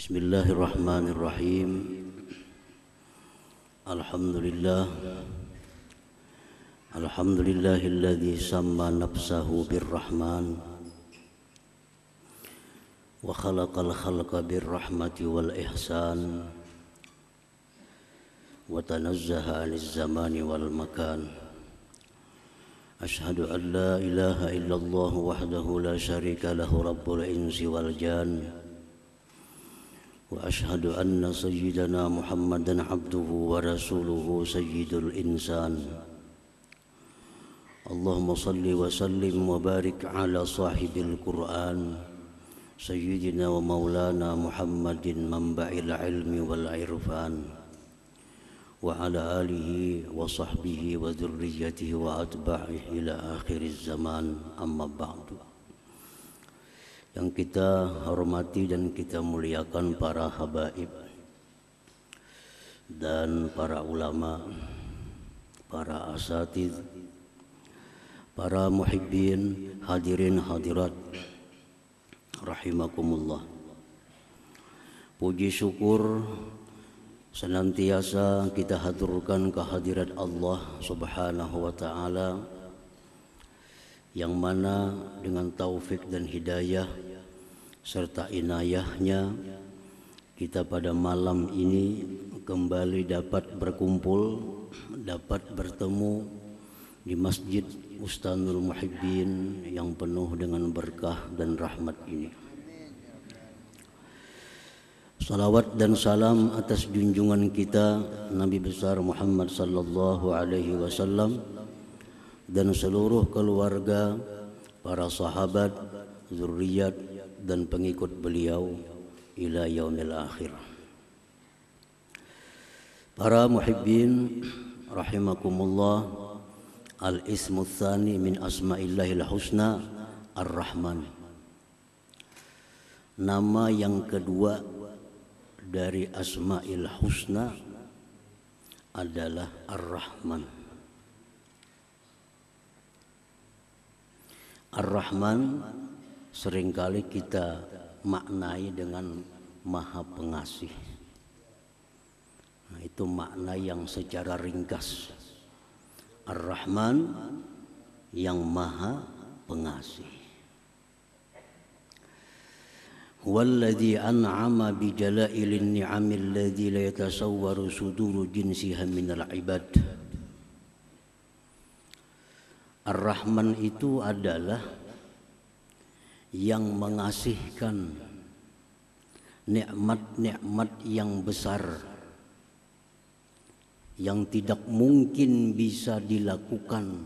بسم الله الرحمن الرحيم الحمد لله الحمد لله الذي سمى نفسه بالرحمن وخلق الخلق بالرحمة والإحسان وتنزه عن الزمان والمكان أشهد أن لا إله إلا الله وحده لا شريك له رب الإنس والجان وأشهد أن سيدنا محمدا عبده ورسوله سيد الإنسان. اللهم صل وسلم وبارك على صاحب القرآن سيدنا ومولانا محمد منبع العلم والعرفان وعلى آله وصحبه وذريته وأتباعه إلى آخر الزمان. أما بعد. Yang kita hormati dan kita muliakan para habaib dan para ulama, para asatid, para muhibbin, hadirin hadirat rahimakumullah. Puji syukur senantiasa kita haturkan kehadirat Allah Subhanahu wa taala yang mana dengan taufik dan hidayah serta inayahnya kita pada malam ini kembali dapat berkumpul dapat bertemu di Masjid Ustanul Muhibbin yang penuh dengan berkah dan rahmat ini. Salawat dan salam atas junjungan kita Nabi besar Muhammad sallallahu alaihi wasallam dan seluruh keluarga, para sahabat, zuriat dan pengikut beliau ila yaumil akhir. Para muhibbin rahimakumullah al-ismu tsani min asma'illahil husna ar-rahman. Nama yang kedua dari Asma'il Husna adalah Ar-Rahman. Ar-Rahman seringkali kita maknai dengan Maha Pengasih. Nah, itu makna yang secara ringkas. Ar-Rahman yang Maha Pengasih. هو الذي أنعم بجلائل النعم الذي لا يتصور صدور جنسها من العباد Ar-Rahman itu adalah yang mengasihkan nikmat-nikmat yang besar yang tidak mungkin bisa dilakukan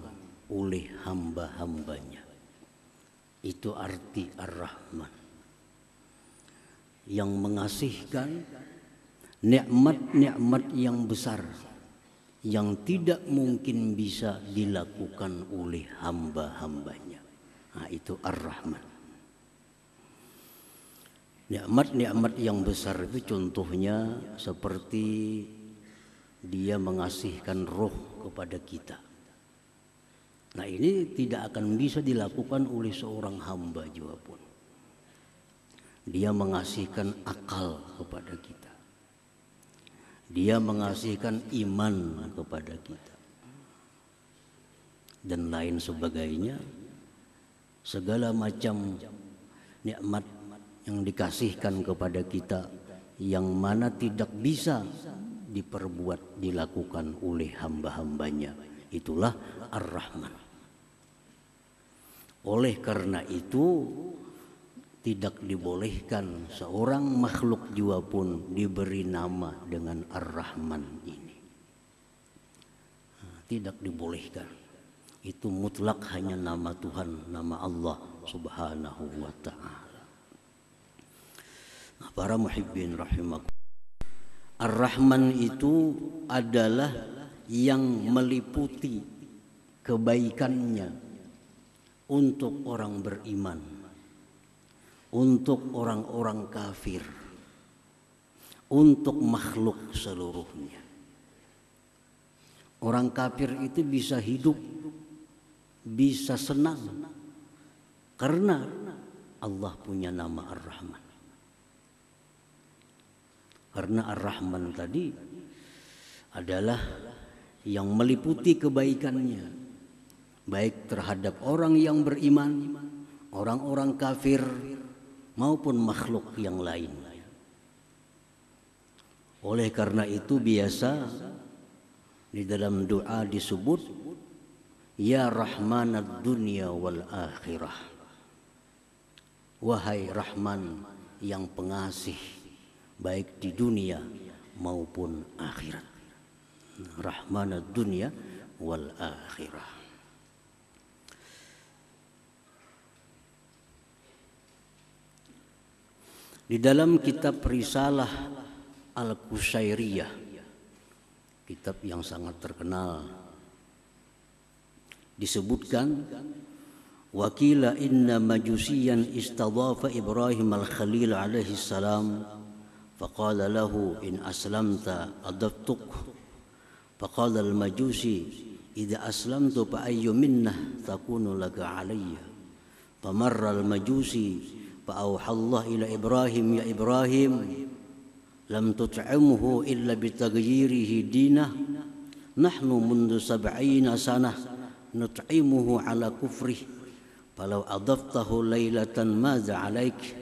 oleh hamba-hambanya. Itu arti Ar-Rahman yang mengasihkan nikmat-nikmat yang besar yang tidak mungkin bisa dilakukan oleh hamba-hambanya. Nah, itu Ar-Rahman. Nikmat-nikmat yang besar itu contohnya seperti dia mengasihkan roh kepada kita. Nah ini tidak akan bisa dilakukan oleh seorang hamba juga pun. Dia mengasihkan akal kepada kita. Dia mengasihkan iman kepada kita. Dan lain sebagainya. Segala macam nikmat yang dikasihkan kepada kita yang mana tidak bisa diperbuat dilakukan oleh hamba-hambanya. Itulah Ar-Rahman. Oleh karena itu tidak dibolehkan seorang makhluk jiwa pun diberi nama dengan Ar-Rahman ini. Tidak dibolehkan. Itu mutlak hanya nama Tuhan, nama Allah Subhanahu wa taala. Nah, para muhibbin rahimakum. Ar-Rahman itu adalah yang meliputi kebaikannya untuk orang beriman untuk orang-orang kafir, untuk makhluk seluruhnya. Orang kafir itu bisa hidup, bisa senang karena Allah punya nama Ar-Rahman. Karena Ar-Rahman tadi adalah yang meliputi kebaikannya baik terhadap orang yang beriman, orang-orang kafir maupun makhluk yang lain. Oleh karena itu biasa di dalam doa disebut Ya Rahmanad dunia wal akhirah Wahai Rahman yang pengasih baik di dunia maupun akhirat. Rahmanad dunia wal akhirah. Di dalam kitab Risalah Al-Qusairiyah Kitab yang sangat terkenal Disebutkan Wakila inna majusiyan istadhafa Ibrahim al-Khalil alaihi salam faqala in aslamta adabtuk faqala al-majusi idza aslamtu fa ayyu minna takunu laka al-majusi فأوحى الله إلى إبراهيم يا إبراهيم لم تطعمه إلا بتغييره دينه نحن منذ سبعين سنة نطعمه على كفره فلو أضفته ليلة ماذا عليك؟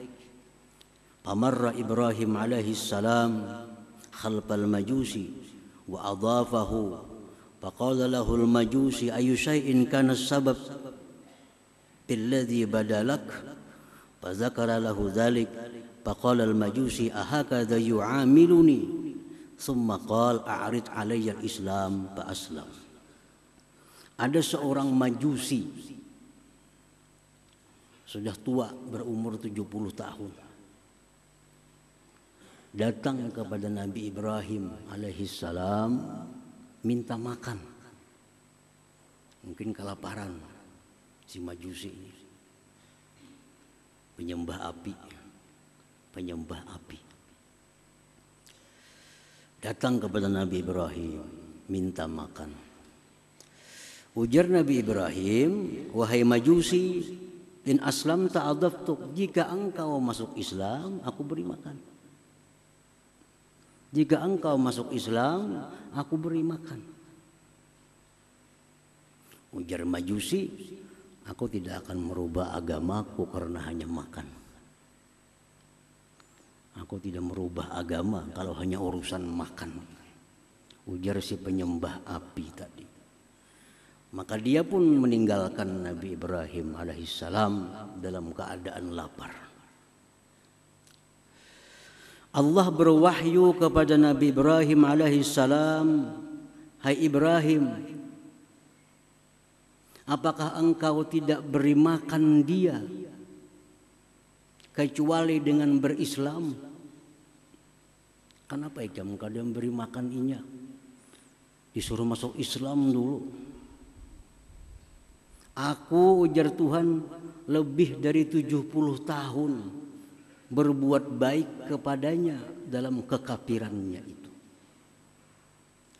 فمر إبراهيم عليه السلام خلف المجوس وأضافه فقال له المجوس أي شيء كان السبب الذي بدا لك؟ فذكر له ذلك فقال المجوس أهكذا يعاملني ثم قال أعرض علي الإسلام فأسلم ada seorang majusi sudah tua berumur 70 tahun datang kepada Nabi Ibrahim alaihi salam minta makan mungkin kelaparan si majusi ini penyembah api penyembah api datang kepada Nabi Ibrahim minta makan ujar Nabi Ibrahim wahai majusi In aslam ta'adaftuk. Jika engkau masuk Islam, aku beri makan. Jika engkau masuk Islam, aku beri makan. Ujar majusi, aku tidak akan merubah agamaku karena hanya makan. Aku tidak merubah agama kalau hanya urusan makan. Ujar si penyembah api tadi. Maka dia pun meninggalkan Nabi Ibrahim alaihissalam dalam keadaan lapar. Allah berwahyu kepada Nabi Ibrahim alaihissalam, Hai Ibrahim, apakah engkau tidak beri makan dia kecuali dengan berislam? Kenapa ya kadang beri makan inya? Disuruh masuk Islam dulu. Aku ujar Tuhan lebih dari 70 tahun berbuat baik kepadanya dalam kekafirannya itu.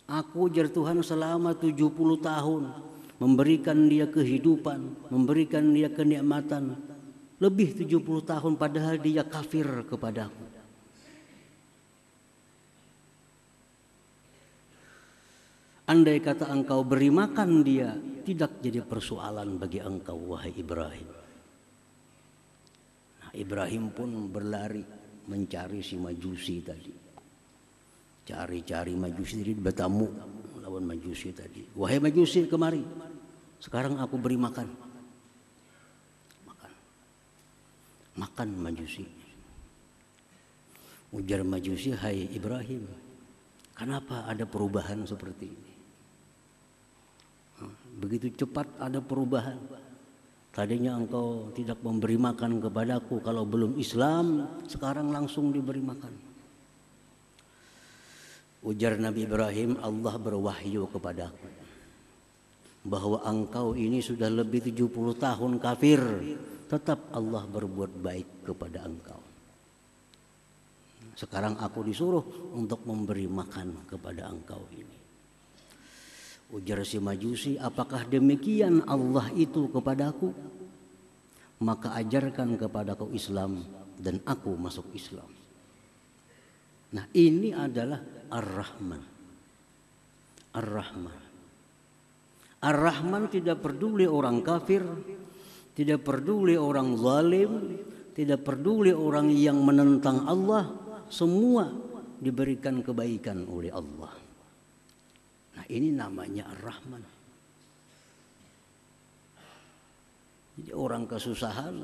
Aku ujar Tuhan selama 70 tahun memberikan dia kehidupan, memberikan dia kenikmatan. Lebih 70 tahun padahal dia kafir kepadaku. Andai kata engkau beri makan dia, tidak jadi persoalan bagi engkau wahai Ibrahim. Nah, Ibrahim pun berlari mencari si majusi tadi. Cari-cari majusi tadi bertamu lawan majusi tadi. Wahai majusi kemari. Sekarang aku beri makan. Makan. Makan majusi. Ujar majusi, hai Ibrahim. Kenapa ada perubahan seperti ini? Begitu cepat ada perubahan. Tadinya engkau tidak memberi makan kepadaku kalau belum Islam, sekarang langsung diberi makan. Ujar Nabi Ibrahim, Allah berwahyu kepadaku bahwa engkau ini sudah lebih 70 tahun kafir, tetap Allah berbuat baik kepada engkau. Sekarang aku disuruh untuk memberi makan kepada engkau ini. Ujar si majusi, apakah demikian Allah itu kepadaku? Maka ajarkan kepadaku Islam dan aku masuk Islam. Nah, ini adalah Ar-Rahman. Ar-Rahman. Ar-Rahman tidak peduli orang kafir, tidak peduli orang zalim, tidak peduli orang yang menentang Allah, semua diberikan kebaikan oleh Allah. Nah, ini namanya Ar-Rahman. Jadi orang kesusahan,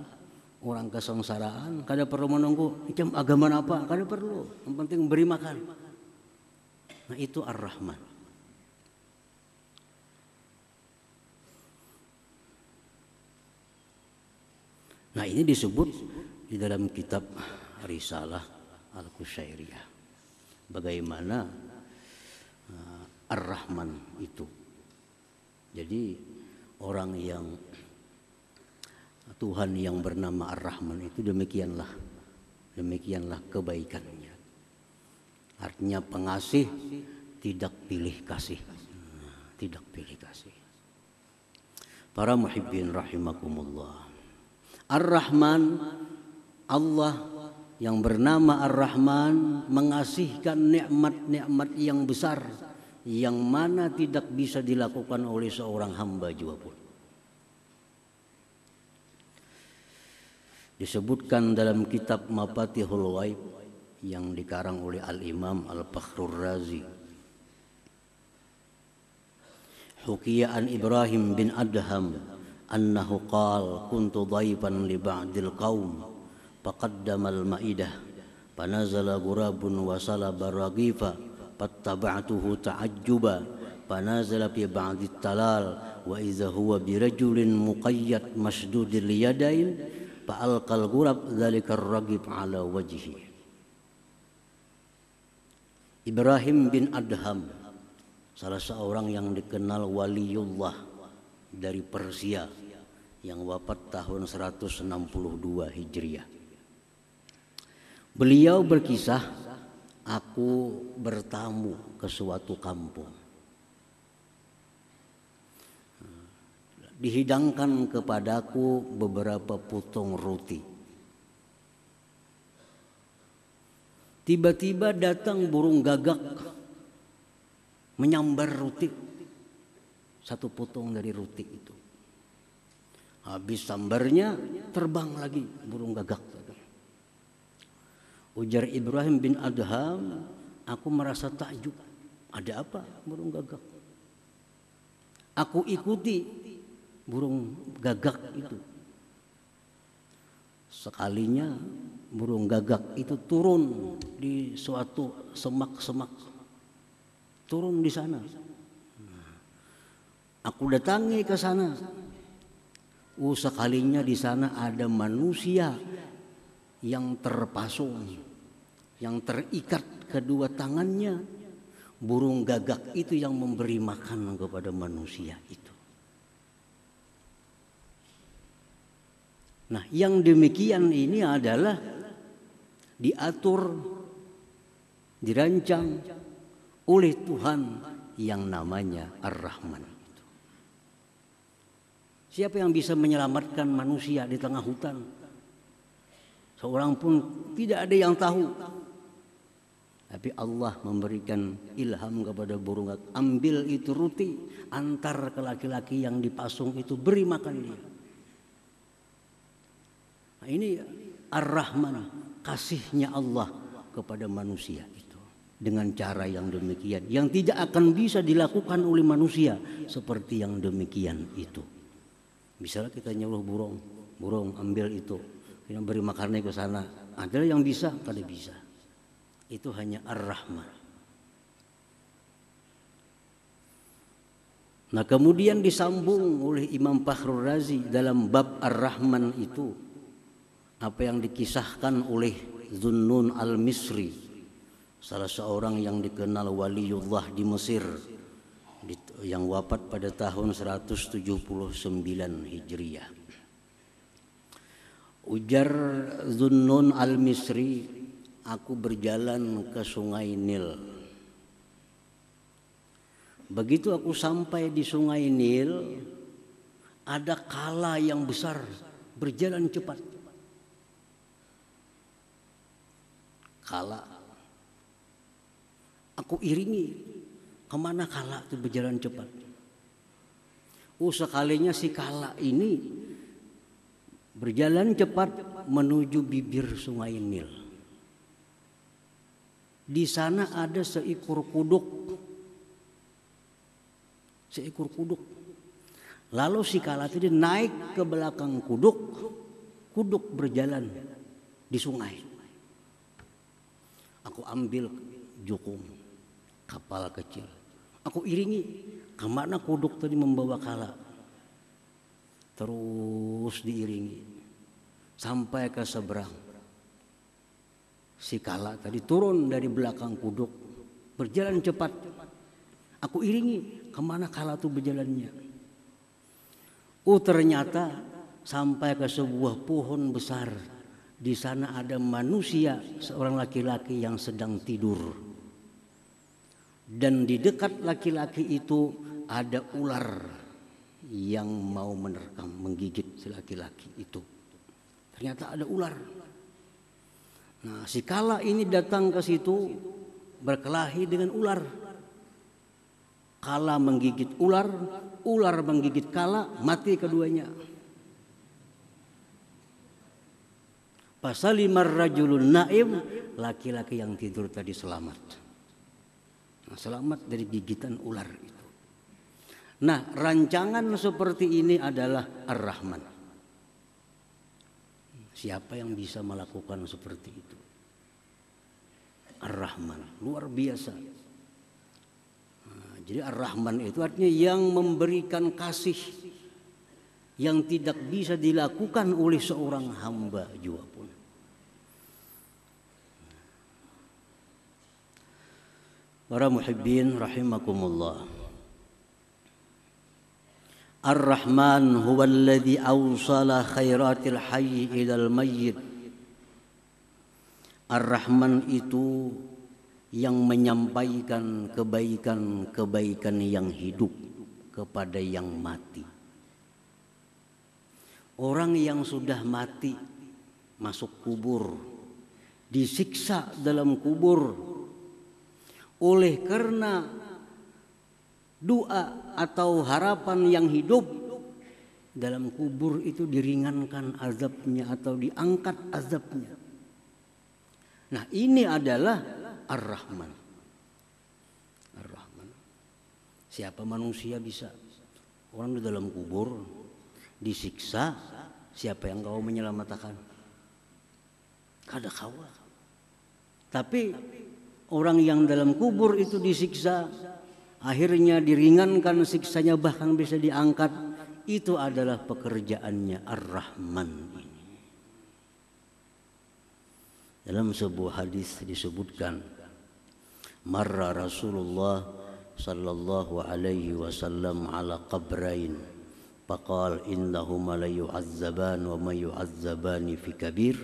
orang kesengsaraan, kada perlu menunggu macam agama apa, kada perlu. Yang penting beri makan. Nah, itu Ar-Rahman. Nah ini disebut di dalam kitab Risalah Al-Kusyairiyah. Bagaimana uh, Ar-Rahman itu. Jadi orang yang Tuhan yang bernama Ar-Rahman itu demikianlah. Demikianlah kebaikannya. Artinya pengasih tidak pilih kasih. Tidak pilih kasih. Para muhibbin rahimakumullah. Ar-Rahman Allah yang bernama Ar-Rahman mengasihkan nikmat-nikmat yang besar yang mana tidak bisa dilakukan oleh seorang hamba juga pun. Disebutkan dalam kitab Mafatihul Waib yang dikarang oleh Al-Imam Al-Fakhrur Razi. Hukiyaan Ibrahim bin Adham annahu qal kuntu dhaifan li ba'dil qaum faqaddamal ma'idah fanazala gurabun wa salaba ragifa fattaba'tuhu ta'ajjuba fanazala fi ba'di talal wa idza huwa bi rajulin muqayyad masdudil yadain fa alqal gurab dzalika ragib ala wajhi. Ibrahim bin Adham salah seorang yang dikenal waliullah dari Persia yang wafat tahun 162 Hijriah. Beliau berkisah, aku bertamu ke suatu kampung. Dihidangkan kepadaku beberapa potong roti. Tiba-tiba datang burung gagak menyambar roti. Satu potong dari roti itu. Habis sambarnya terbang lagi burung gagak. Ujar Ibrahim bin Adham, aku merasa takjub. Ada apa burung gagak? Aku ikuti burung gagak itu. Sekalinya burung gagak itu turun di suatu semak-semak. Turun di sana. Aku datangi ke sana Oh sekalinya di sana ada manusia yang terpasung, yang terikat kedua tangannya. Burung gagak itu yang memberi makan kepada manusia itu. Nah, yang demikian ini adalah diatur, dirancang oleh Tuhan yang namanya Ar-Rahman. Siapa yang bisa menyelamatkan manusia di tengah hutan? Seorang pun tidak ada yang tahu. Tapi Allah memberikan ilham kepada burung ambil itu roti antar ke laki-laki yang dipasung itu beri makan dia. Nah, ini Ar-Rahman kasihnya Allah kepada manusia itu dengan cara yang demikian yang tidak akan bisa dilakukan oleh manusia seperti yang demikian itu. Misalnya kita nyuruh burung, burung ambil itu, kita beri makannya ke sana. Ada yang bisa, kada bisa. Itu hanya ar-rahman. Nah kemudian disambung oleh Imam Fakhrul Razi dalam bab Ar-Rahman itu apa yang dikisahkan oleh Zunnun Al-Misri salah seorang yang dikenal waliullah di Mesir yang wafat pada tahun 179 Hijriah. Ujar Zunnun al-Misri, aku berjalan ke sungai Nil. Begitu aku sampai di sungai Nil, ada kala yang besar berjalan cepat. Kala Aku iringi ke mana kala itu berjalan cepat. Oh sekalinya si kala ini berjalan cepat menuju bibir sungai Nil. Di sana ada seekor kuduk. Seekor kuduk. Lalu si kala tadi naik ke belakang kuduk. Kuduk berjalan di sungai. Aku ambil jukung kapal kecil. Aku iringi. Ke mana kuduk tadi membawa kala. Terus diiringi. Sampai ke seberang. Si kala tadi turun dari belakang kuduk. Berjalan cepat. Aku iringi ke mana kala itu berjalannya? Oh ternyata sampai ke sebuah pohon besar. Di sana ada manusia seorang laki-laki yang sedang tidur dan di dekat laki-laki itu ada ular yang mau menerkam menggigit si laki-laki itu ternyata ada ular Nah, si kala ini datang ke situ berkelahi dengan ular. Kala menggigit ular, ular menggigit kala, mati keduanya. Pasal lima rajulun naim, laki-laki yang tidur tadi selamat. Selamat dari gigitan ular itu. Nah, rancangan seperti ini adalah Ar-Rahman. Siapa yang bisa melakukan seperti itu? Ar-Rahman, luar biasa. Nah, jadi Ar-Rahman itu artinya yang memberikan kasih yang tidak bisa dilakukan oleh seorang hamba pun. Para muhibbin rahimakumullah. Ar-Rahman huwa alladhi awsala khairatil hayy ilal mayyit. Ar-Rahman itu yang menyampaikan kebaikan-kebaikan yang hidup kepada yang mati. Orang yang sudah mati masuk kubur, disiksa dalam kubur oleh karena doa atau harapan yang hidup dalam kubur itu diringankan azabnya atau diangkat azabnya. Nah, ini adalah Ar-Rahman. Ar-Rahman. Siapa manusia bisa orang di dalam kubur disiksa, siapa yang kau menyelamatkan? Kada kawa. Tapi orang yang dalam kubur itu disiksa akhirnya diringankan siksanya bahkan bisa diangkat itu adalah pekerjaannya Ar-Rahman ini. Dalam sebuah hadis disebutkan marra Rasulullah sallallahu alaihi wasallam ala qabrain faqal innahuma la wa ma yu'azzabani fi kabir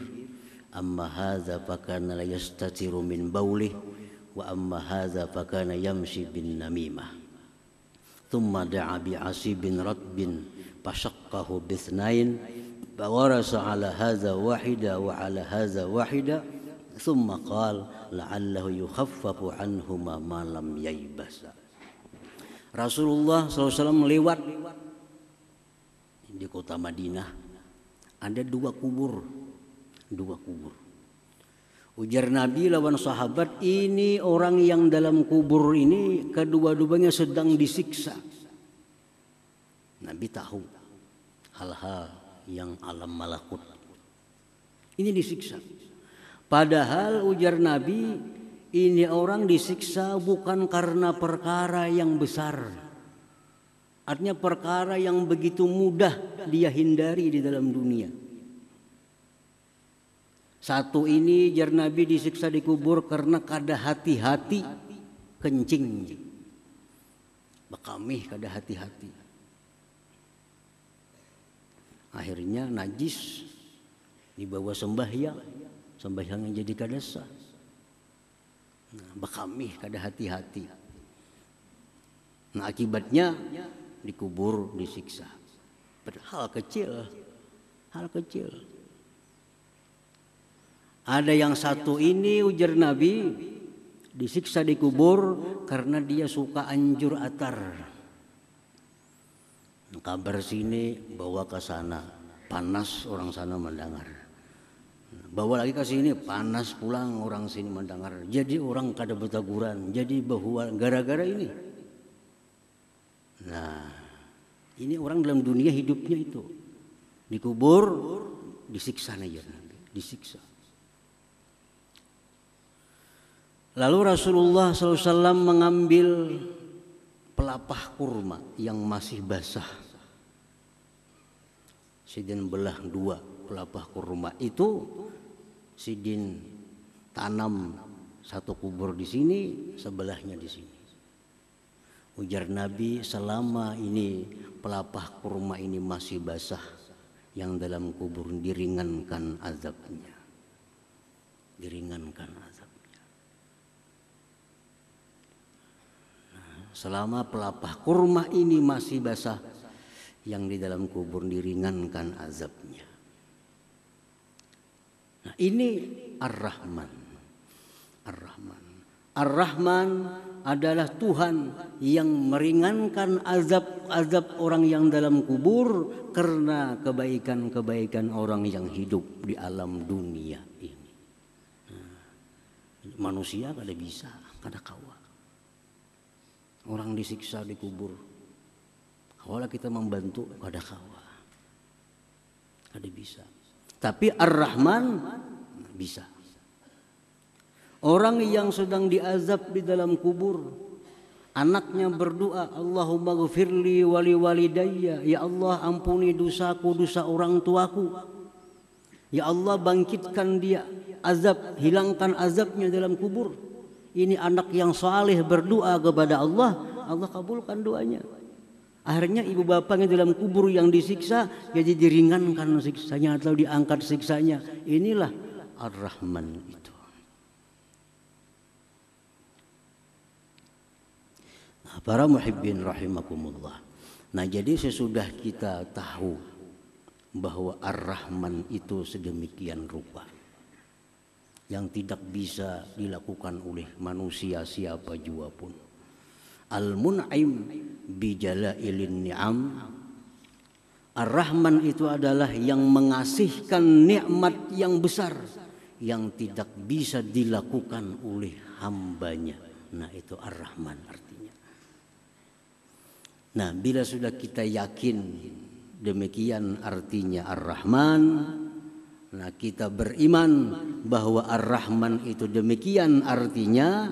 amma hadza fakana la min bawlihi وأما هذا فكان يمشي بالنميمة ثم دعا بعصيب رطب فشقه باثنين فورس على هذا واحدة وعلى هذا واحدة ثم قال لعله يخفف عنهما ما لم ييبس Rasulullah SAW lewat di kota Madinah ada dua kubur dua kubur Ujar Nabi lawan sahabat, ini orang yang dalam kubur ini kedua-duanya sedang disiksa. Nabi tahu hal-hal yang alam malakut. Ini disiksa. Padahal ujar Nabi, ini orang disiksa bukan karena perkara yang besar. Artinya perkara yang begitu mudah dia hindari di dalam dunia. Satu ini jar Nabi disiksa di kubur karena kada hati-hati kencing. Bekamih kada hati-hati. Akhirnya najis dibawa sembahyang, sembahyang yang jadi kada sah. Nah, bekamih kada hati-hati. Nah akibatnya dikubur disiksa. Padahal kecil, hal kecil. Ada yang satu ini ujar Nabi Disiksa di kubur karena dia suka anjur atar. Kabar sini bawa ke sana, panas orang sana mendengar. Bawa lagi ke sini, panas pulang orang sini mendengar. Jadi orang kada betaguran, jadi bahwa gara-gara ini. Nah, ini orang dalam dunia hidupnya itu. Dikubur, disiksa aja nanti, disiksa. Lalu Rasulullah SAW mengambil pelapah kurma yang masih basah. Sidin belah dua pelapah kurma itu Sidin tanam satu kubur di sini, sebelahnya di sini. Ujar Nabi selama ini pelapah kurma ini masih basah yang dalam kubur diringankan azabnya. Diringankan azabnya. Nah, selama pelapah kurma ini masih basah yang di dalam kubur diringankan azabnya. Nah, ini Ar-Rahman. Ar-Rahman. Ar-Rahman adalah Tuhan yang meringankan azab-azab orang yang dalam kubur karena kebaikan-kebaikan orang yang hidup di alam dunia ini. Nah, manusia kada bisa, kada kawa. Orang disiksa di kubur. Kalau kita membantu kada kawa. Kada bisa. Tapi Ar-Rahman bisa. Orang yang sedang diazab di dalam kubur, anaknya berdoa, Allahumma gfirli wali walidayya, ya Allah ampuni dosaku, dosa orang tuaku. Ya Allah bangkitkan dia azab, hilangkan azabnya dalam kubur. Ini anak yang saleh berdoa kepada Allah, Allah kabulkan doanya. Akhirnya ibu bapaknya dalam kubur yang disiksa jadi diringankan siksanya atau diangkat siksanya. Inilah Ar-Rahman itu. Para muhibbin rahimakumullah. Nah jadi sesudah kita tahu bahwa Ar-Rahman itu sedemikian rupa yang tidak bisa dilakukan oleh manusia siapa jua pun. Al-Mun'im bijalailin ni'am Ar-Rahman itu adalah yang mengasihkan nikmat yang besar yang tidak bisa dilakukan oleh hambanya. Nah itu Ar-Rahman artinya. Nah, bila sudah kita yakin demikian artinya Ar-Rahman, nah kita beriman bahwa Ar-Rahman itu demikian artinya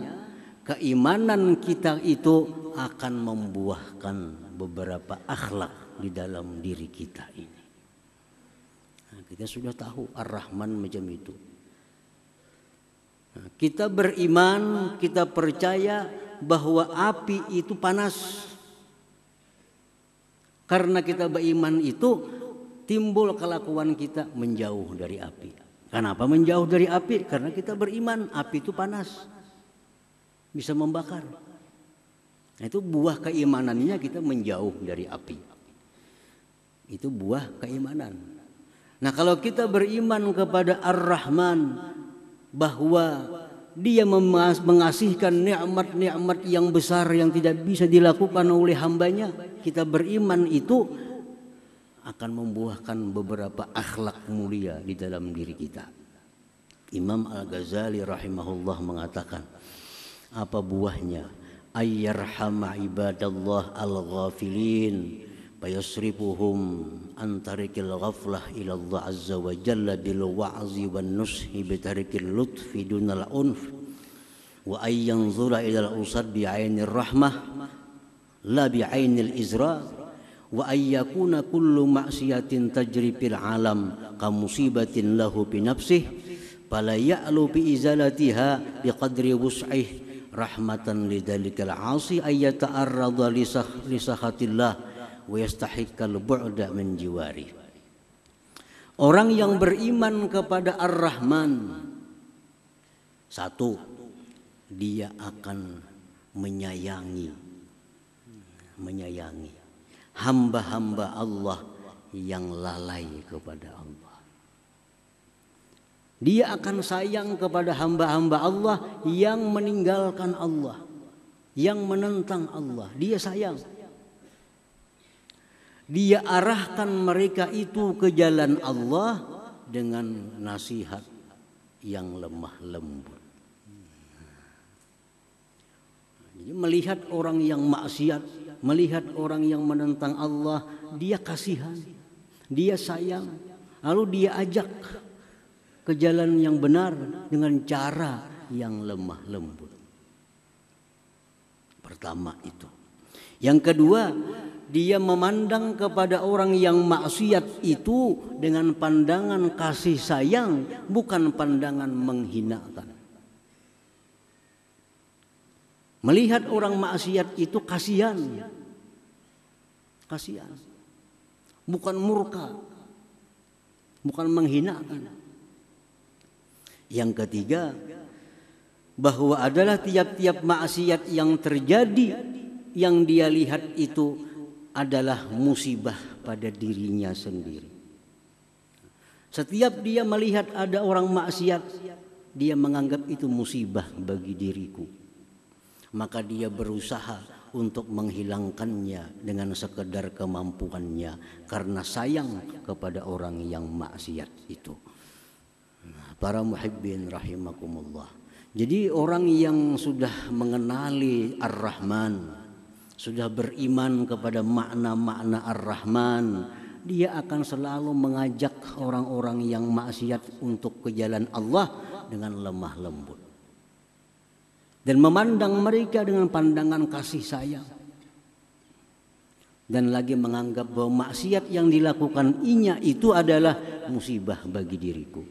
keimanan kita itu akan membuahkan beberapa akhlak di dalam diri kita ini. Nah, kita sudah tahu Ar-Rahman macam itu. Nah, kita beriman, kita percaya bahwa api itu panas karena kita beriman itu timbul kelakuan kita menjauh dari api. Kenapa menjauh dari api? Karena kita beriman api itu panas. Bisa membakar. Nah, itu buah keimanannya kita menjauh dari api. Itu buah keimanan. Nah kalau kita beriman kepada Ar-Rahman bahwa dia mengasihkan nikmat-nikmat yang besar yang tidak bisa dilakukan oleh hambanya kita beriman itu akan membuahkan beberapa akhlak mulia di dalam diri kita. Imam Al-Ghazali rahimahullah mengatakan apa buahnya? Ayyarhama ibadallah al-ghafilin fayasrifuhum an tarikil ghaflah ila azza wa jalla bil wa'zi wan nushi bi tarikil lutfi dunal unf wa ay yanzura ila al usad bi rahmah la bi ainil izra wa ay yakuna kullu ma'siyatin tajri fil alam ka musibatin lahu bi nafsihi fala ya'lu bi izalatiha bi qadri wus'ih. Rahmatan lidzalikal 'asi ay yata'arrada li sahatillah wa yastahiqqal bu'da min jiwari. Orang yang beriman kepada Ar-Rahman satu dia akan menyayangi. Menyayangi hamba-hamba Allah yang lalai kepada Allah. Dia akan sayang kepada hamba-hamba Allah yang meninggalkan Allah, yang menentang Allah. Dia sayang. Dia arahkan mereka itu ke jalan Allah dengan nasihat yang lemah lembut. Melihat orang yang maksiat, melihat orang yang menentang Allah, dia kasihan, dia sayang, lalu dia ajak ke jalan yang benar dengan cara yang lemah lembut. Pertama itu. Yang kedua, dia memandang kepada orang yang maksiat itu dengan pandangan kasih sayang, bukan pandangan menghinakan. Melihat orang maksiat itu kasihan. Kasihan. Bukan murka. Bukan menghinakan. Yang ketiga, bahwa adalah tiap-tiap maksiat yang terjadi yang dia lihat itu adalah musibah pada dirinya sendiri. Setiap dia melihat ada orang maksiat, dia menganggap itu musibah bagi diriku maka dia berusaha untuk menghilangkannya dengan sekedar kemampuannya karena sayang kepada orang yang maksiat itu. Nah, para muhibbin rahimakumullah. Jadi orang yang sudah mengenali Ar-Rahman, sudah beriman kepada makna-makna Ar-Rahman, dia akan selalu mengajak orang-orang yang maksiat untuk ke jalan Allah dengan lemah lembut dan memandang mereka dengan pandangan kasih sayang dan lagi menganggap bahwa maksiat yang dilakukan inya itu adalah musibah bagi diriku.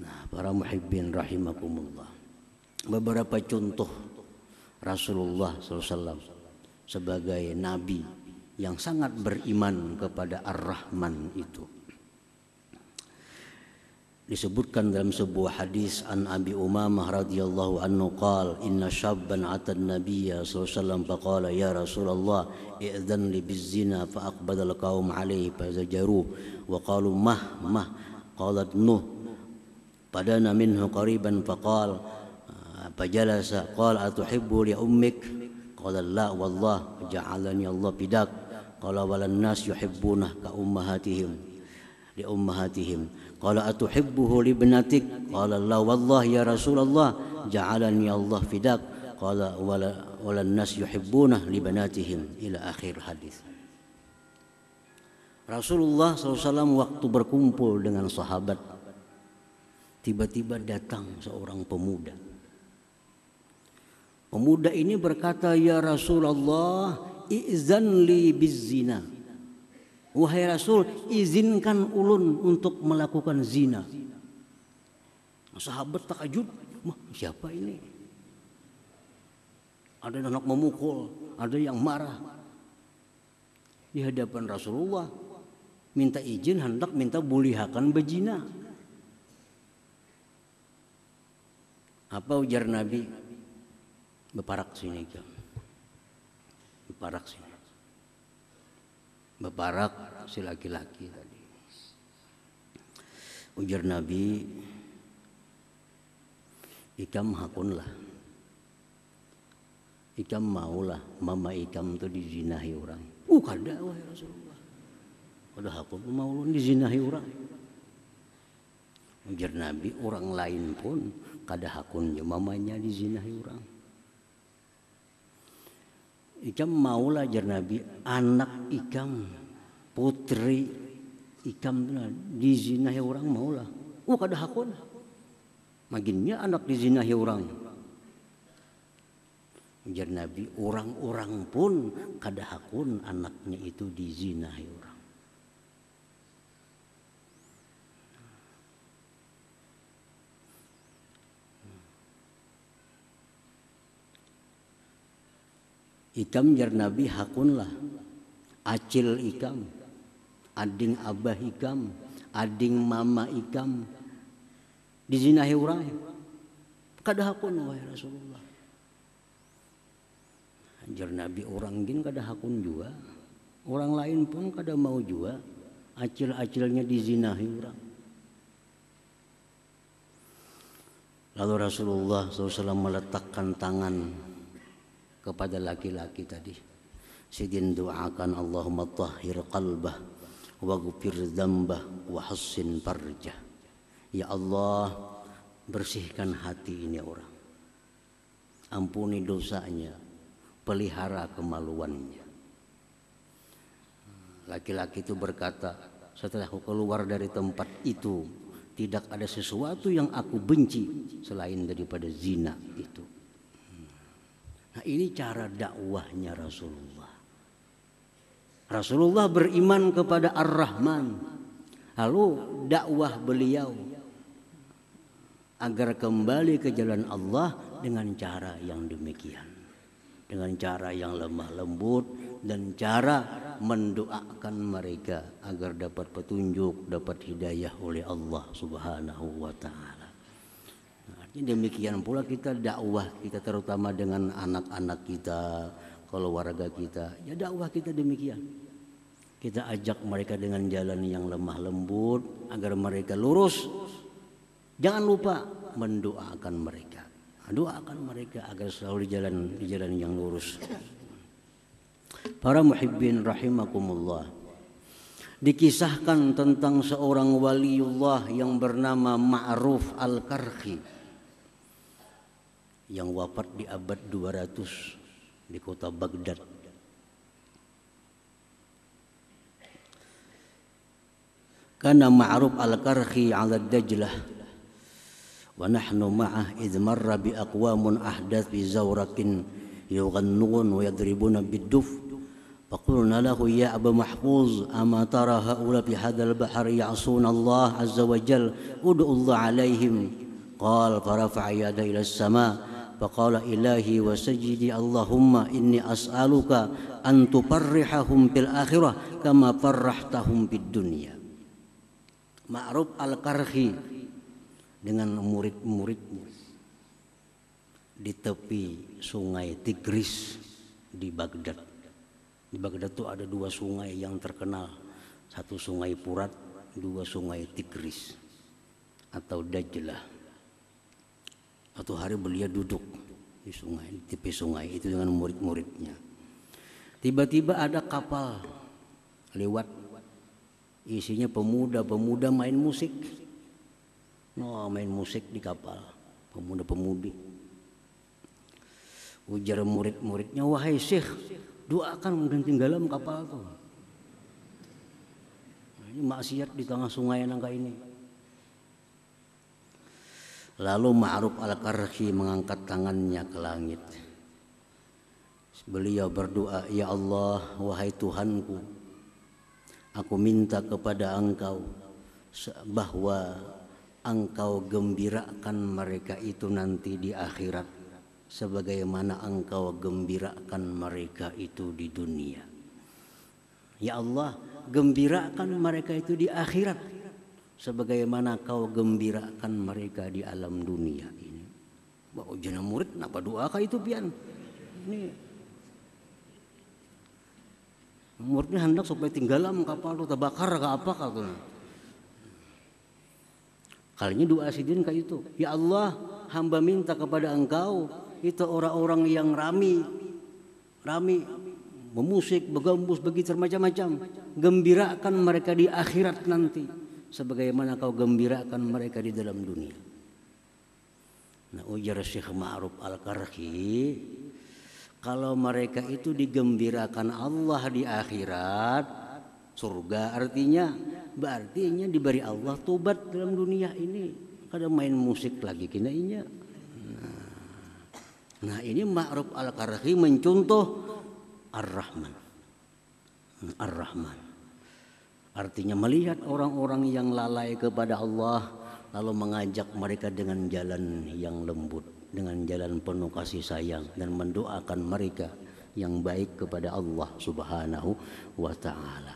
Nah, para muhibbin rahimakumullah. Beberapa contoh Rasulullah SAW sebagai nabi yang sangat beriman kepada Ar-Rahman itu disebutkan dalam sebuah hadis an Abi Umamah radhiyallahu anhu qal inna syabban ata an-nabiyya sallallahu alaihi faqala ya Rasulullah i'dhan li bizina fa aqbala al-qaum alayhi fa zajaru wa qalu mah mah. Qalat nuh. Padana minhu qariban faqal fajalasa qala atuhibbu li ummik? Qala la wallah ja'alani Allah bidak qala walan nas yuhibbuna ka ummahatihim. Li ummahatihim Qala atuhibbuhu li ibnatik? Qala la wallah ya Rasulullah ja'alani Allah fidak. Qala wala wala nas yuhibbuna li banatihim ila akhir hadis. Rasulullah SAW waktu berkumpul dengan sahabat tiba-tiba datang seorang pemuda. Pemuda ini berkata, "Ya Rasulullah, izan li bizina." Wahai Rasul, izinkan ulun untuk melakukan zina. Sahabat takjub, siapa ini? Ada anak memukul, ada yang marah. Di hadapan Rasulullah, minta izin hendak minta bulihakan bejina. Apa ujar Nabi? Beparak sini, Beparak sini bebarak si laki-laki tadi. Ujar Nabi, ikam hakunlah. Ikam maulah mama ikam itu dizinahi orang. Uh kada wahai Rasulullah. Udah hakun mau dizinahi orang. Ujar Nabi, orang lain pun kada hakunnya mamanya dizinahi orang. Ikam maulah jar Nabi anak ikam putri ikam dizinahi orang maulah. Oh kada hakun. Maginnya anak dizinahi orang. Jar Nabi orang-orang pun kada hakun anaknya itu dizinahi orang. Ikam jar Nabi hakunlah. Acil ikam. Ading abah ikam. Ading mama ikam. Dizinahi orang. Kada hakun wahai Rasulullah. Jar Nabi orang gin kada hakun juga. Orang lain pun kada mau juga. Acil-acilnya dizinahi orang. Lalu Rasulullah SAW meletakkan tangan kepada laki-laki tadi. Sidin doakan Allahumma tahhir qalbah waghfir dzambah wa hassin farjah. Ya Allah, bersihkan hati ini orang. Ampuni dosanya, pelihara kemaluannya. Laki-laki itu berkata, setelah aku keluar dari tempat itu, tidak ada sesuatu yang aku benci selain daripada zina itu. Nah ini cara dakwahnya Rasulullah. Rasulullah beriman kepada Ar-Rahman. Lalu dakwah beliau agar kembali ke jalan Allah dengan cara yang demikian. Dengan cara yang lemah lembut dan cara mendoakan mereka agar dapat petunjuk, dapat hidayah oleh Allah Subhanahu wa taala. Demikian pula kita dakwah kita terutama dengan anak-anak kita, keluarga kita. Ya dakwah kita demikian. Kita ajak mereka dengan jalan yang lemah lembut agar mereka lurus. Jangan lupa mendoakan mereka. Doakan mereka agar selalu di jalan di jalan yang lurus. Para muhibbin rahimakumullah. Dikisahkan tentang seorang waliullah yang bernama Ma'ruf Al-Karhi yang wafat di abad 200 di kota Baghdad. Karena Ma'ruf Al-Karhi ala Dajlah ونحن معه إذ مر بأقوام أحدث بزورق يغنون ويضربون بالدف فقلنا له يا أبا محفوظ أما ترى هؤلاء في هذا البحر يعصون الله عز وجل ادعوا الله عليهم قال فرفع يده إلى السماء فقال إلهي وسجدي اللهم إني أسألك أن تفرحهم في الآخرة كما فرحتهم في الدنيا معروف القرخي dengan murid-muridnya di tepi sungai Tigris di Baghdad. Di Baghdad itu ada dua sungai yang terkenal. Satu sungai Purat, dua sungai Tigris atau Dajlah. Satu hari beliau duduk di sungai, di tepi sungai itu dengan murid-muridnya. Tiba-tiba ada kapal lewat isinya pemuda-pemuda main musik No, main musik di kapal, pemuda-pemudi. Ujar murid-muridnya, wahai syekh, doakan dan tinggalam kapal itu. Nah, ini maksiat di tengah sungai nangka ini. Lalu Ma'ruf al-Karhi mengangkat tangannya ke langit. Beliau berdoa, Ya Allah, wahai Tuhanku, aku minta kepada engkau bahwa engkau gembirakan mereka itu nanti di akhirat sebagaimana engkau gembirakan mereka itu di dunia. Ya Allah, gembirakan mereka itu di akhirat sebagaimana kau gembirakan mereka di alam dunia ini. Wah, ujian murid kenapa doa kah itu pian? Ini muridnya hendak supaya tinggalam kapal itu terbakar ke apa kah Kalinya doa sidin kayak itu. Ya Allah, hamba minta kepada engkau itu orang-orang yang rami, rami, memusik, begembus, begitu macam-macam. Gembirakan mereka di akhirat nanti. Sebagaimana kau gembirakan mereka di dalam dunia. Nah ujar Syekh Ma'ruf Al-Karhi. Kalau mereka itu digembirakan Allah di akhirat. Surga artinya berarti diberi Allah tobat dalam dunia ini kada main musik lagi kina inya nah, nah ini Ma'ruf al-Karhi mencontoh Ar-Rahman Ar-Rahman artinya melihat orang-orang yang lalai kepada Allah lalu mengajak mereka dengan jalan yang lembut dengan jalan penuh kasih sayang dan mendoakan mereka yang baik kepada Allah Subhanahu wa taala.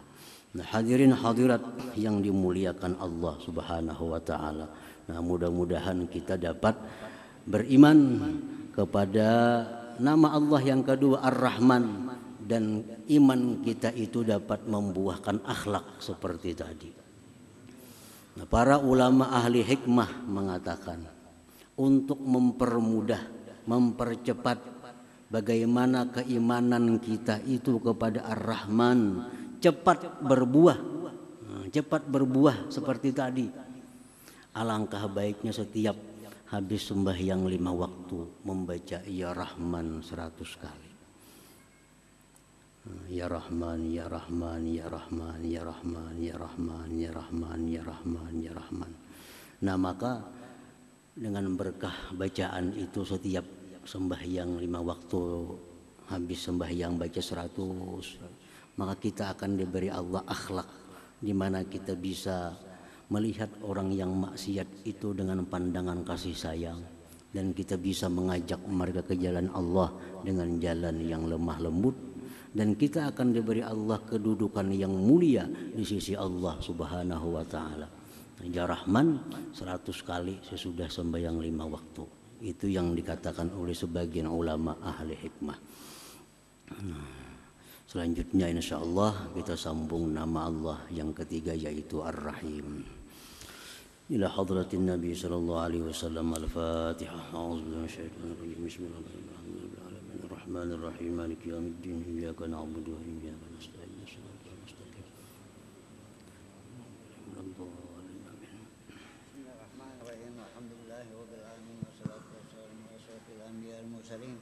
Nah, hadirin hadirat yang dimuliakan Allah Subhanahu wa taala. Nah, mudah-mudahan kita dapat beriman kepada nama Allah yang kedua Ar-Rahman dan iman kita itu dapat membuahkan akhlak seperti tadi. Nah, para ulama ahli hikmah mengatakan untuk mempermudah, mempercepat bagaimana keimanan kita itu kepada Ar-Rahman cepat berbuah, nah, cepat berbuah seperti tadi. Alangkah baiknya setiap habis sembahyang lima waktu membaca Ya Rahman seratus kali. Ya Rahman, Ya Rahman, Ya Rahman, Ya Rahman, Ya Rahman, Ya Rahman, Ya Rahman, Ya Rahman. Nah maka dengan berkah bacaan itu setiap sembahyang lima waktu habis sembahyang baca seratus maka kita akan diberi Allah akhlak di mana kita bisa melihat orang yang maksiat itu dengan pandangan kasih sayang dan kita bisa mengajak mereka ke jalan Allah dengan jalan yang lemah lembut dan kita akan diberi Allah kedudukan yang mulia di sisi Allah Subhanahu wa taala. Ya Rahman 100 kali sesudah sembahyang lima waktu. Itu yang dikatakan oleh sebagian ulama ahli hikmah. Selanjutnya insya Allah kita sambung nama Allah yang ketiga yaitu Ar-Rahim. إلى حضرة النبي صلى الله عليه وسلم الفاتحة أعوذ بالله من الشيطان الرجيم بسم الله الرحمن الرحيم الرحمن الرحيم مالك يوم الدين إياك نعبد وإياك نستعين صراط المستقيم. بسم الله الرحمن الرحيم الحمد لله رب العالمين والصلاة والسلام على أشرف الأنبياء المرسلين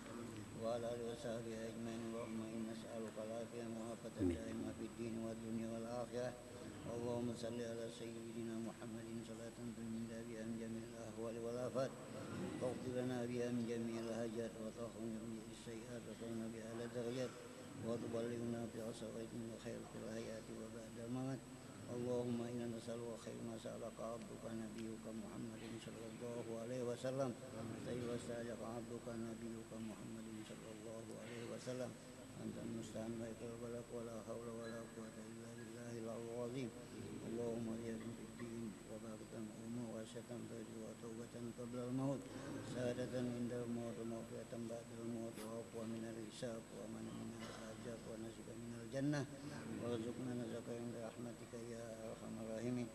وعلى آله وصحبه أجمعين. اللهم إنا نسألك العافية والعافية الدائمة في الدين والدنيا والآخرة. اللهم صل على سيدنا محمد صلاة تنجينا بها من جميع الأهوال والآفات. واغفر لنا بها من جميع الهجات وتخرجنا من السيئات وترنا بها على الدرجات وتبلغنا الخير في الحياة وبعد الممات. اللهم إنا نسألك خير ما سألك عبدك نبيك محمد صلى الله عليه وسلم. خير واستأجر عبدك نبيك محمد صلى الله عليه وسلم. أنت المستعان بك البلق ولا حول ولا قوة إلا بالله العظيم. اللهم اجعلنا في الدين وبركة أمور وشة برد وتوبة قبل الموت سعادة عند الموت ومغفرة بعد الموت وعفوا من الحساب ومن من الحاجات ونصيبا من الجنة وارزقنا نزك عند رحمتك يا أرحم الراحمين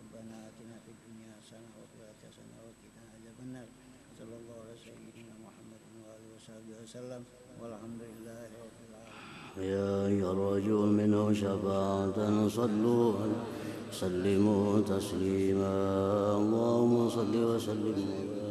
ربنا آتنا في الدنيا حسنة وفي الآخرة حسنة وقنا عذاب النار صلى الله على سيدنا محمد وآله وصحبه وسلم والحمد لله رب العالمين يا أيها الرجل منه شفاعة صلوا سلموا تسليما. اللهم صل وسلم.